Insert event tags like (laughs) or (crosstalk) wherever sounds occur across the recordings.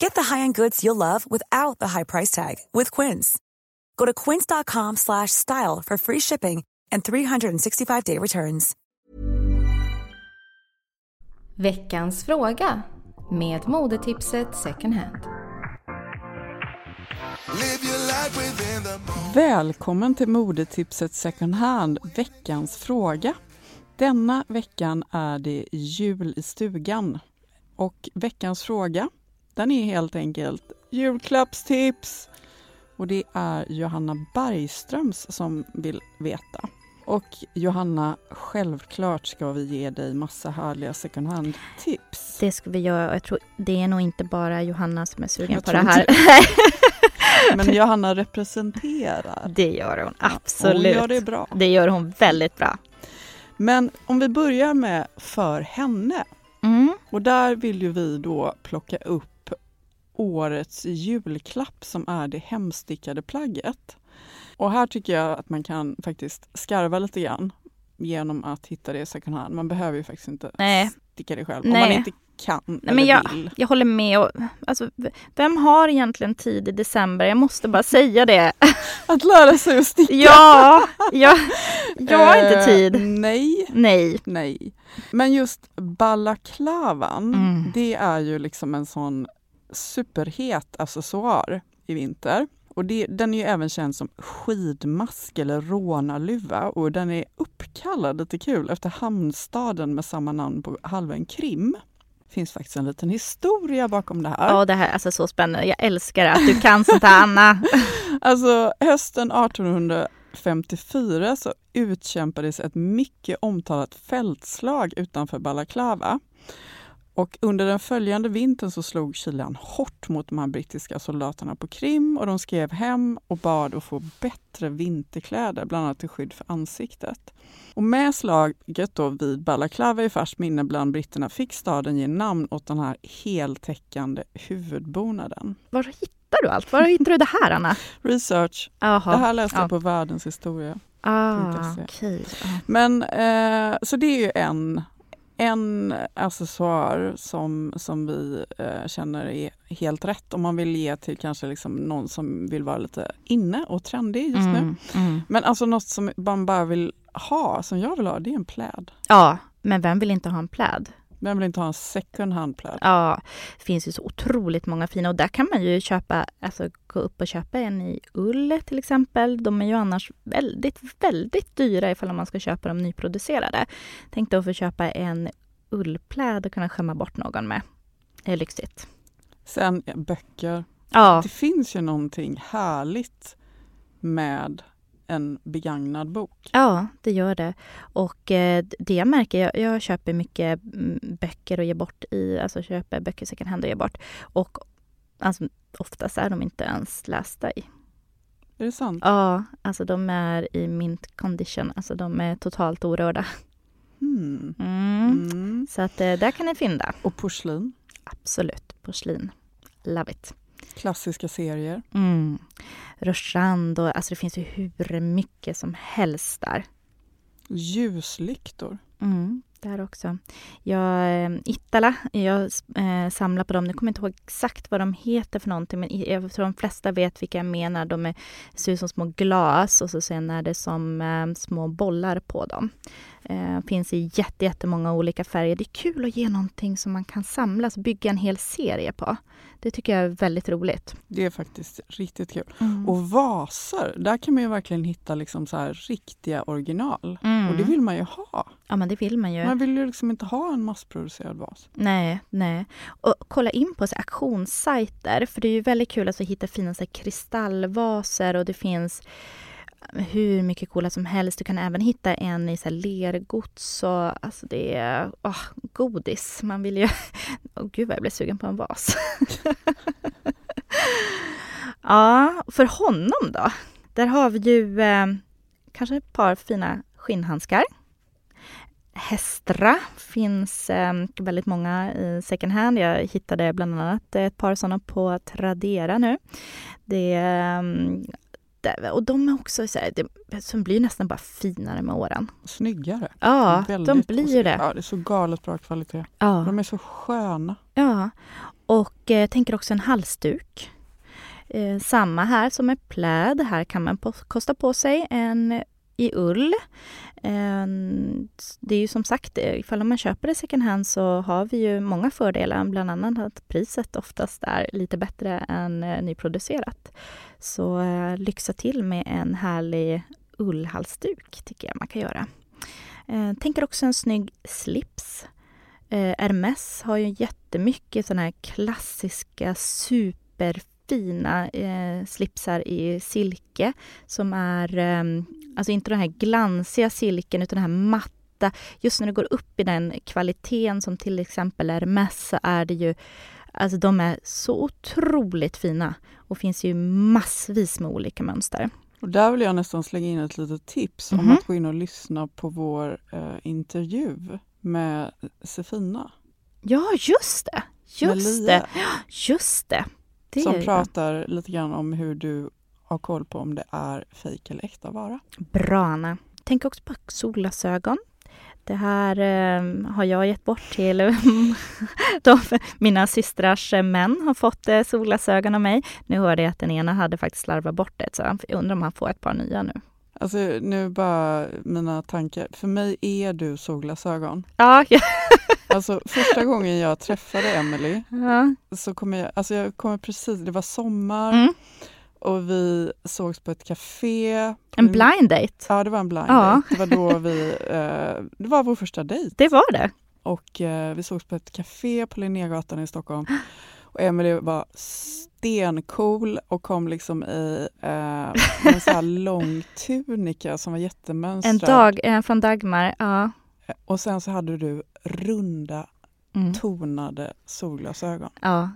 Get the high-end goods you'll love without the high price tag with Quince. Go to quince.com slash style for free shipping and 365-day returns. Veckans fråga med modetipset second hand. Välkommen till modetipset second hand, veckans fråga. Denna veckan är det jul i stugan. Och veckans fråga, den är helt enkelt julklappstips. Och det är Johanna Bergströms som vill veta. Och Johanna, självklart ska vi ge dig massa härliga second hand-tips. Det ska vi göra jag tror det är nog inte bara Johanna som är sugen Jag på det här. (laughs) Men Johanna representerar. det gör hon, Hon absolut. gör det bra. Det gör hon väldigt bra. Men om vi börjar med för henne. Mm. Och där vill ju vi då plocka upp årets julklapp som är det hemstickade plagget. Och här tycker jag att man kan faktiskt skarva lite grann genom att hitta det i second hand. Man behöver ju faktiskt inte Nej. sticka det själv om Nej. man inte kan Nej, eller men jag, vill. jag håller med. Och, alltså, vem har egentligen tid i december? Jag måste bara säga det. (laughs) Att lära sig att sticka. ja, (laughs) jag, jag har inte Eh, tid. Nej, Nej. nej. Men just balaklavan, Mm. det är ju liksom en sån superhet accessoar i vinter. Och det, den är ju även känd som skidmask eller rånarluva och den är uppkallad lite kul efter hamnstaden med samma namn på halvön Krim. Det finns faktiskt en liten historia bakom det här. Ja, det här är alltså så spännande. Jag älskar att du kan sånt här, Anna. (laughs) Alltså hösten 1854 så utkämpades ett mycket omtalat fältslag utanför Balaklava. Och under den följande vintern så slog kylan hårt mot de här brittiska soldaterna på Krim och de skrev hem och bad att få bättre vinterkläder, bland annat till skydd för ansiktet. Och med slaget då vid Balaklava i färskt minne bland britterna fick staden ge namn åt den här heltäckande huvudbonaden. Var hittar du allt? Var hittar du det här, Anna? (laughs) Research. Jaha. Det här läste ja. jag på Världens historia. Ah, .se. okej. Ja. Men eh, så det är ju en, en accessoar som, som vi eh, känner är helt rätt om man vill ge till kanske liksom någon som vill vara lite inne och trendig just nu. Mm, mm. Men alltså något som man bara vill ha, som jag vill ha, det är en pläd. Ja, men vem vill inte ha en pläd? Vem vill inte ha en second hand pläd? Ja, det finns ju så otroligt många fina och där kan man ju köpa, alltså gå upp och köpa en i ull till exempel. De är ju annars väldigt, väldigt dyra ifall man ska köpa dem nyproducerade. Tänk då att få köpa en ullpläd och kunna skämma bort någon med. Det är lyxigt. Sen böcker. Ja, Det finns ju någonting härligt med en begagnad bok. ja det gör det. Och eh, det jag märker, jag, jag köper mycket mm, böcker och ger bort i, alltså köper böcker second hand och ger bort. Och alltså, oftast är de inte ens lästa i. Är det sant? Ja, alltså de är i mint condition. Alltså de är totalt orörda. Hmm. Mm. Mm. Så att eh, där kan ni fynda. Och porslin. Absolut. Porslin. Love it. Klassiska serier. Mm. Rochand och alltså det finns ju hur mycket som helst där. Ljuslyktor. Mm, där också. Jag, eh, Ittala, jag eh, samlar på dem. Nu kommer jag inte ihåg exakt vad de heter för någonting, men jag tror de flesta vet vilka jag menar. De är, ser ut som små glas och så sen är det som eh, små bollar på dem. Eh, finns i jätte, jättemånga olika färger. Det är kul att ge någonting som man kan samla, och bygga en hel serie på. Det tycker jag är väldigt roligt. Det är faktiskt riktigt kul. Mm. Och vaser, där kan man ju verkligen hitta liksom så här riktiga original. Mm. Och det vill man ju ha. Ja, men det vill man ju. Man man vill ju liksom inte ha en massproducerad vas. Nej, nej. Och kolla in på så auktionssajter, för det är ju väldigt kul att hitta fina så kristallvaser och det finns eh, hur mycket coola som helst. Du kan även hitta en i så lergods och alltså det är oh, godis. Man vill ju... (laughs) Oh, gud vad jag blev sugen på en vas. (laughs) ja, för honom då? Där har vi ju eh, kanske ett par fina skinnhandskar. Hestra finns eh, väldigt många i second hand. Jag hittade bland annat ett par sådana på Tradera nu. Det är eh, ute. Och de är också så här, det, som blir nästan bara finare med åren. Snyggare. Ja, de blir ju det. Ja, det är så galet bra kvalitet. Ja. De är så sköna. Ja, och eh, jag tänker också en halsduk. Eh, samma här som med pläd. Här kan man på, kosta på sig en i ull. Ehm, det är ju som sagt, eh, ifall man köper det second hand så har vi ju många fördelar, bland annat att priset oftast är lite bättre än eh, nyproducerat. Så eh, lyxa till med en härlig ullhalsduk tycker jag man kan göra. Ehm, tänker också en snygg slips. Hermes har ju jättemycket sådana här klassiska super superfina eh, slipsar i silke som är eh, Alltså inte den här glansiga silken utan den här matta. Just när det går upp i den kvaliteten som till exempel Hermes så är det ju Alltså de är så otroligt fina och finns ju massvis med olika mönster. Och där vill jag nästan slänga in ett litet tips mm -hmm. om mhm. att gå in och lyssna på vår eh, intervju med Sefina. Ja, just det! Just det! Just det! Det som pratar lite grann om hur du ha koll på om det är fejk eller äkta vara. Bra Anna. Tänk också på solglasögon. Det här eh, har jag gett bort till (laughs) de, mina systrars män har fått eh, solglasögon av mig. Nu hörde jag att den ena hade faktiskt slarvat bort det, så jag undrar om han får ett par nya nu. Alltså nu bara mina tankar. För mig är du solglasögon. Ja. (laughs) alltså första gången jag träffade Emily ja. så kommer jag, alltså jag kommer precis, det var sommar. Mm och vi sågs på ett café. En blind date? Ja, det var en blind ja. date. Det var då vi, eh, det var vår första dejt. Det var det. Och eh, vi sågs på ett café på Linnégatan i Stockholm. Och Emelie var stencool och kom liksom i eh, en så här (laughs) lång tunika som var jättemönstrad. En dag, eh, från Dagmar, ja. Och sen så hade du runda mm. tonade solglasögon. Ja,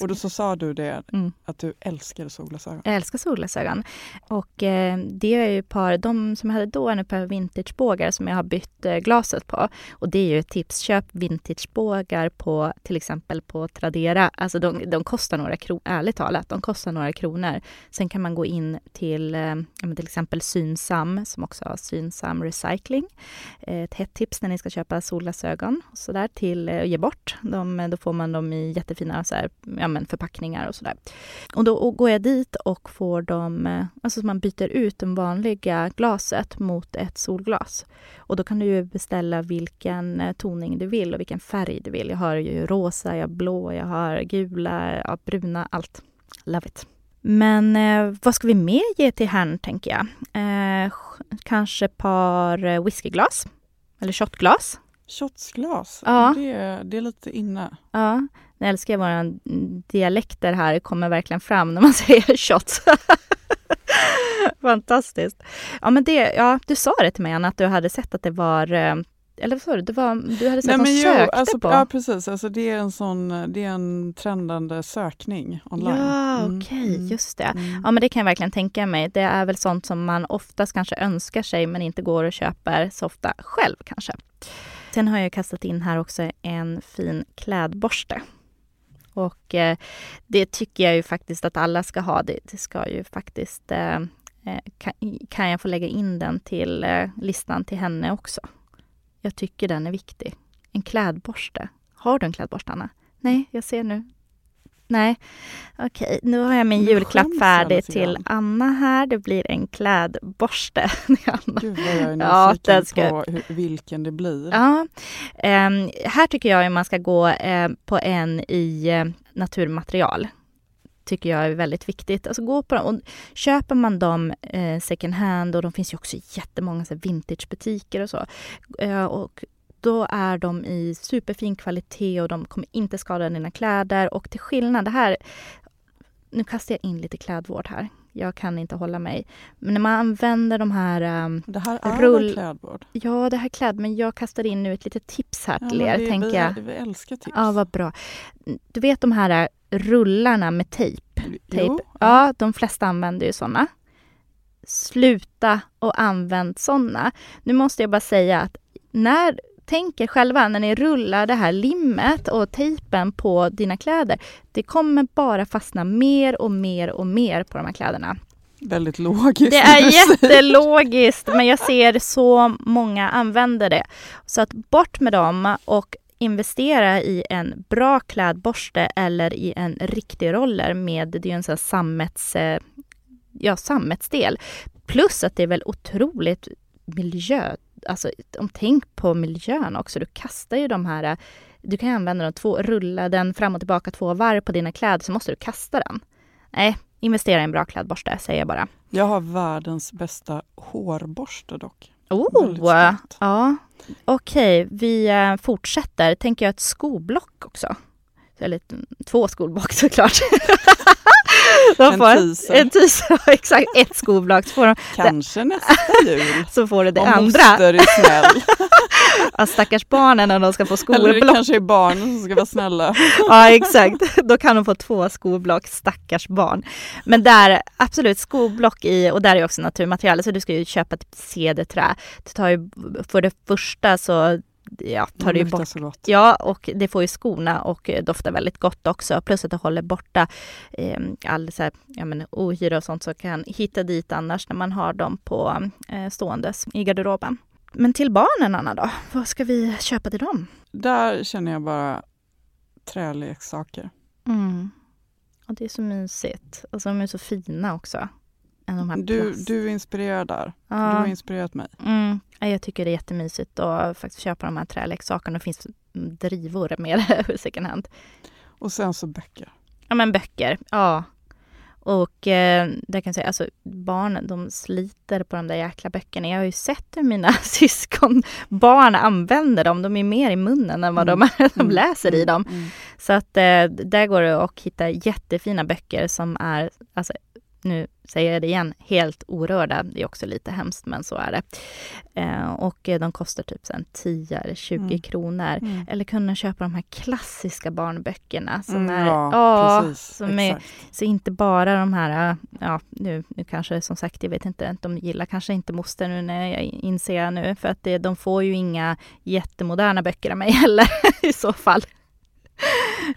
och då så sa du det, mm. att du älskade solglasögon. Jag älskar solglasögon. Och eh, det är ju par, de som jag hade då, är ett par vintagebågar som jag har bytt eh, glaset på. Och det är ju ett tips, köp vintagebågar på till exempel på Tradera. Alltså de, de kostar några kronor, ärligt talat, de kostar några kronor. Sen kan man gå in till eh, till exempel Synsam, som också har Synsam Recycling. Eh, ett hett tips när ni ska köpa solglasögon och så där till att ge bort. De, då får man dem i jättefina så här, ja, men förpackningar och sådär. Och då går jag dit och får dem, eh, alltså man byter ut det vanliga glaset mot ett solglas. Och då kan du ju beställa vilken eh, toning du vill och vilken färg du vill. Jag har ju rosa, jag har blå, jag har gula, ja, bruna, allt. Love it. Men eh, vad ska vi mer ge till herrn, tänker jag? Eh, kanske ett par eh, whiskyglas eller shotglas. Shotsglas, ja. det, det är lite inne. Ja, nu älskar jag våra dialekter här, kommer verkligen fram när man (laughs) säger shots. (laughs) Fantastiskt. Ja, men det, ja, du sa det till mig, Anna, att du hade sett att det var eh, eller vad sa du? Det var, du hade sett Nej, men sökte jo, alltså, på? Ja, precis. Alltså, det, är en sån, det är en trendande sökning online. Ja, mm. okej, okay, mm. just det. Mm. Ja, men det kan jag verkligen tänka mig. Det är väl sånt som man oftast kanske önskar sig, men inte går och köper så ofta själv kanske. Sen har jag kastat in här också en fin klädborste. Och eh, det tycker jag ju faktiskt att alla ska ha. Det, det ska ju faktiskt eh, eh kan, kan jag få lägga in den till eh, listan till henne också. Jag tycker den är viktig. En klädborste. Har du en klädborste, Anna? Nej, jag ser nu. Nej, okej. Nu har jag min julklapp färdig till. Anna här. Det blir en klädborste. (laughs) Anna. Gud vad jag är Ja, den ska- på hur, vilken det blir. Ja, ehm, här tycker jag att man ska gå eh, på en i eh, naturmaterial. Tycker jag är väldigt viktigt. Alltså gå på dem. Och köper man dem eh, second hand och de finns ju också jättemånga så vintagebutiker och så. Eh, och då är de i superfin kvalitet och de kommer inte skada dina kläder. Och till skillnad, det här... Nu kastar jag in lite klädvård här. Jag kan inte hålla mig. Men när man använder de här ehm, Det här är Rull- klädvård? Ja, det här kläd, men jag kastar in nu ett litet tips här Ja, till men er, vi, tänker vi, jag. Vi älskar tips. Ja, vad bra. Du vet de här äh, rullarna med tejp? tejp. Jo, Ja, de flesta använder ju såna. Sluta och använd såna. Nu måste jag bara säga att när Tänk er själva när ni rullar det här limmet och tejpen på dina kläder. Det kommer bara fastna mer och mer och mer på de här kläderna. Väldigt logiskt. Det är (laughs) jättelogiskt, men jag ser så många använder det. Så att bort med dem och investera i en bra klädborste eller i en riktig roller med, det är ju en sån här sammets, eh, ja, sammetsdel. Plus att det är väl otroligt miljö, alltså om tänk på miljön också. Du kastar ju de här, eh, du kan använda dem, två, rulla den fram och tillbaka två varv på dina kläder så måste du kasta den. Nej, investera i en bra klädborste säger jag bara. Jag har världens bästa hårborste dock. Oh, ja. Okej, vi eh, fortsätter. Tänker jag ett skoblock också. Eller två skoblock (laughs) såklart. De En får- teaser. En teaser, (laughs) exakt. Ett skoblock. Så får, de, Kanske nästa jul. (laughs) så får du det Om andra. moster är snäll. Ja, stackars barnen när de ska få Eller det kanske är barnen som ska vara snälla. Ja, exakt. Då kan de få två skoblock, stackars barn. Men där, absolut, skoblock i, och där är också naturmaterial, så du ska ju köpa ett cederträ. Det tar ju, för det första så ja, tar Det ju bort så gott. Ja, och det får ju skorna och eh, doftar väldigt gott också. Plus att det håller borta eh, all så här, ja, men, ohyra och sånt som kan hitta dit annars när man har dem på eh, ståendes i garderoben. Men till barnen, Anna, då? Vad ska vi köpa till dem? Där känner jag bara träleksaker. Mm. Och det är så mysigt. Alltså de är så fina också. Än de här Du, plast. du är inspirerad där. Du ja. har inspirerat mig. mm. Ja, Jag tycker det är jättemysigt att faktiskt köpa de här träleksakerna. Det finns drivor med (laughs) second hand. Och sen så böcker. Ja men böcker, ja. Och eh, det kan jag säga, alltså barnen de sliter på de där jäkla böckerna. Jag har ju sett hur mina (laughs) syskon, barn använder dem. De är mer i munnen än vad de, de Mm, läser i mm, dem. mm. Så att eh, där går det att hitta jättefina böcker som är, alltså nu säger jag det igen, helt orörda. Det är också lite hemskt, men så är det. Eh, och eh, de kostar typ sen 10 eller 20 Mm. kronor. Mm. Eller kunna köpa de här klassiska barnböckerna som Mm, är, ja, ja, precis. som är så inte bara de här, äh, ja nu, nu kanske som sagt, jag vet inte, de gillar kanske inte moster nu när jag inser nu, för att det, de får ju inga jättemoderna böcker av mig (laughs) heller i så fall.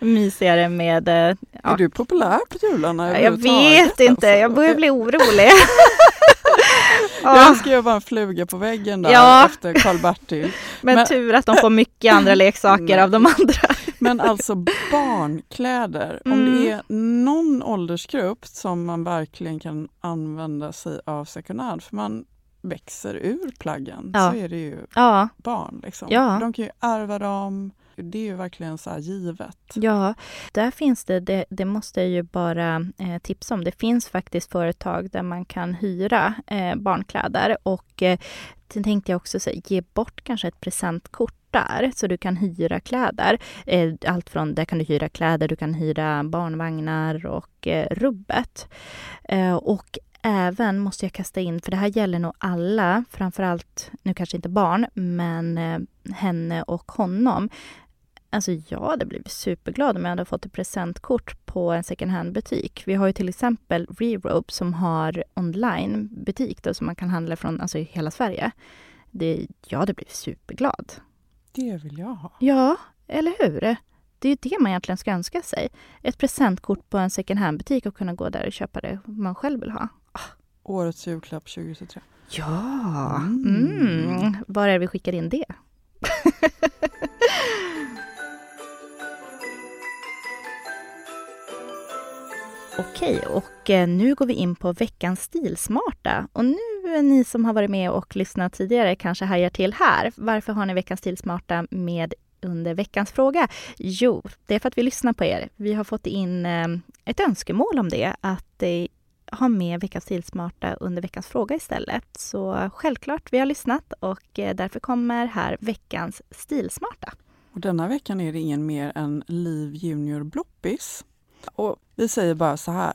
Mysigare med, äh, Är ja, du populär på jularna jag vet inte, alltså? jag börjar bli orolig. (laughs) Jag Ja, önskar jag var en fluga på väggen där Ja. efter Karl-Bertil. (laughs) men, men- tur att de får mycket andra (laughs) leksaker av de andra. Men alltså barnkläder, om Mm. det är någon åldersgrupp som man verkligen kan använda sig av second hand, för man växer ur plaggen, Ja. så är det ju Ja, barn. Liksom. Ja. De kan ju ärva dem. Det är ju verkligen så här givet. Ja, där finns det, det, det måste jag ju bara eh, tipsa om. Det finns faktiskt företag där man kan hyra eh, barnkläder och eh, sen tänkte jag också säga, ge bort kanske ett presentkort där så du kan hyra kläder. Eh, allt från, där kan du hyra kläder, du kan hyra barnvagnar och eh, rubbet. Eh, och även måste jag kasta in, för det här gäller nog alla, framförallt, nu kanske inte barn, men henne och honom. Alltså jag hade blivit superglad om jag hade fått ett presentkort på en second hand-butik. Vi har ju till exempel Rerope som har online-butik då, som man kan handla från alltså, i hela Sverige. Det, jag hade blivit superglad. Det vill jag ha. Ja, eller hur? Det är ju det man egentligen ska önska sig. Ett presentkort på en second hand-butik och kunna gå där och köpa det man själv vill ha. Årets julklapp 2023. Ja, Mm. mm. var är det vi skickar in det? (laughs) Okej, och eh, nu går vi in på veckans stilsmarta. Och nu, eh, ni som har varit med och lyssnat tidigare kanske hajar till här. Varför har ni veckans stilsmarta med under veckans fråga? Jo, det är för att vi lyssnar på er. Vi har fått in eh, ett önskemål om det, att ha med veckans stilsmarta under veckans fråga istället. Så självklart, vi har lyssnat och därför kommer här veckans stilsmarta. Och denna veckan är det ingen mer än Liv Junior Bloppis. Och vi säger bara så här.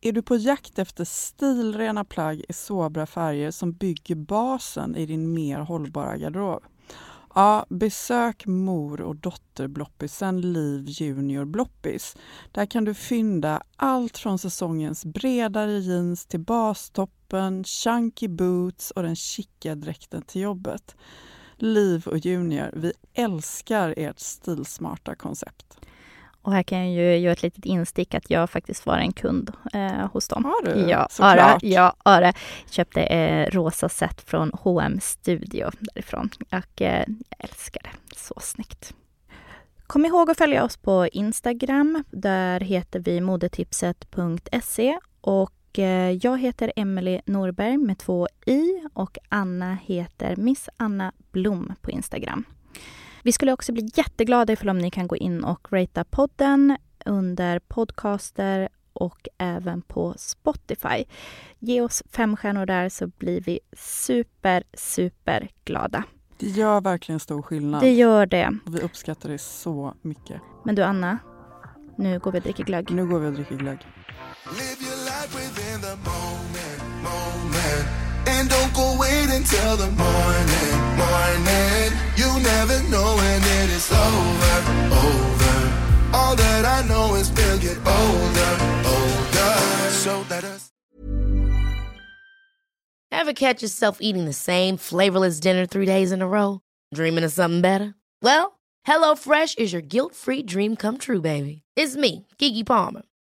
Är du på jakt efter stilrena plagg i sobra färger som bygger basen i din mer hållbara garderob? Ja, besök mor och dotterbloppisen Liv Junior Bloppis. Där kan du fynda allt från säsongens bredare jeans till bastoppen, chunky boots och den chicka dräkten till jobbet. Liv och Junior, vi älskar ert stilsmarta koncept. Och här kan jag ju göra ett litet instick att jag faktiskt var en kund eh, hos dem. Har du? Ja, Såklart. Ja, Ara köpte eh, rosa set från H&M Studio därifrån och eh, jag älskar det. Så snyggt. Kom ihåg att följa oss på Instagram. Där heter vi modetipset.se och eh, jag heter Emelie Norberg med två i och Anna heter Miss Anna Blom på Instagram. Vi skulle också bli jätteglada ifall om ni kan gå in och ratea podden under podcaster och även på Spotify. Ge oss fem stjärnor där så blir vi super, super glada. Det gör verkligen stor skillnad. Det gör det. Och vi uppskattar det så mycket. Men du Anna, nu går vi och dricker glögg. Nu går vi och dricker glögg. And don't go wait until the morning, morning. You never know when it is over, over. All that I know is we'll get older, older. So let us. Ever catch yourself eating the same flavorless dinner three days in a row? Dreaming of something better? Well, HelloFresh is your guilt-free dream come true, baby. It's me, Kiki Palmer.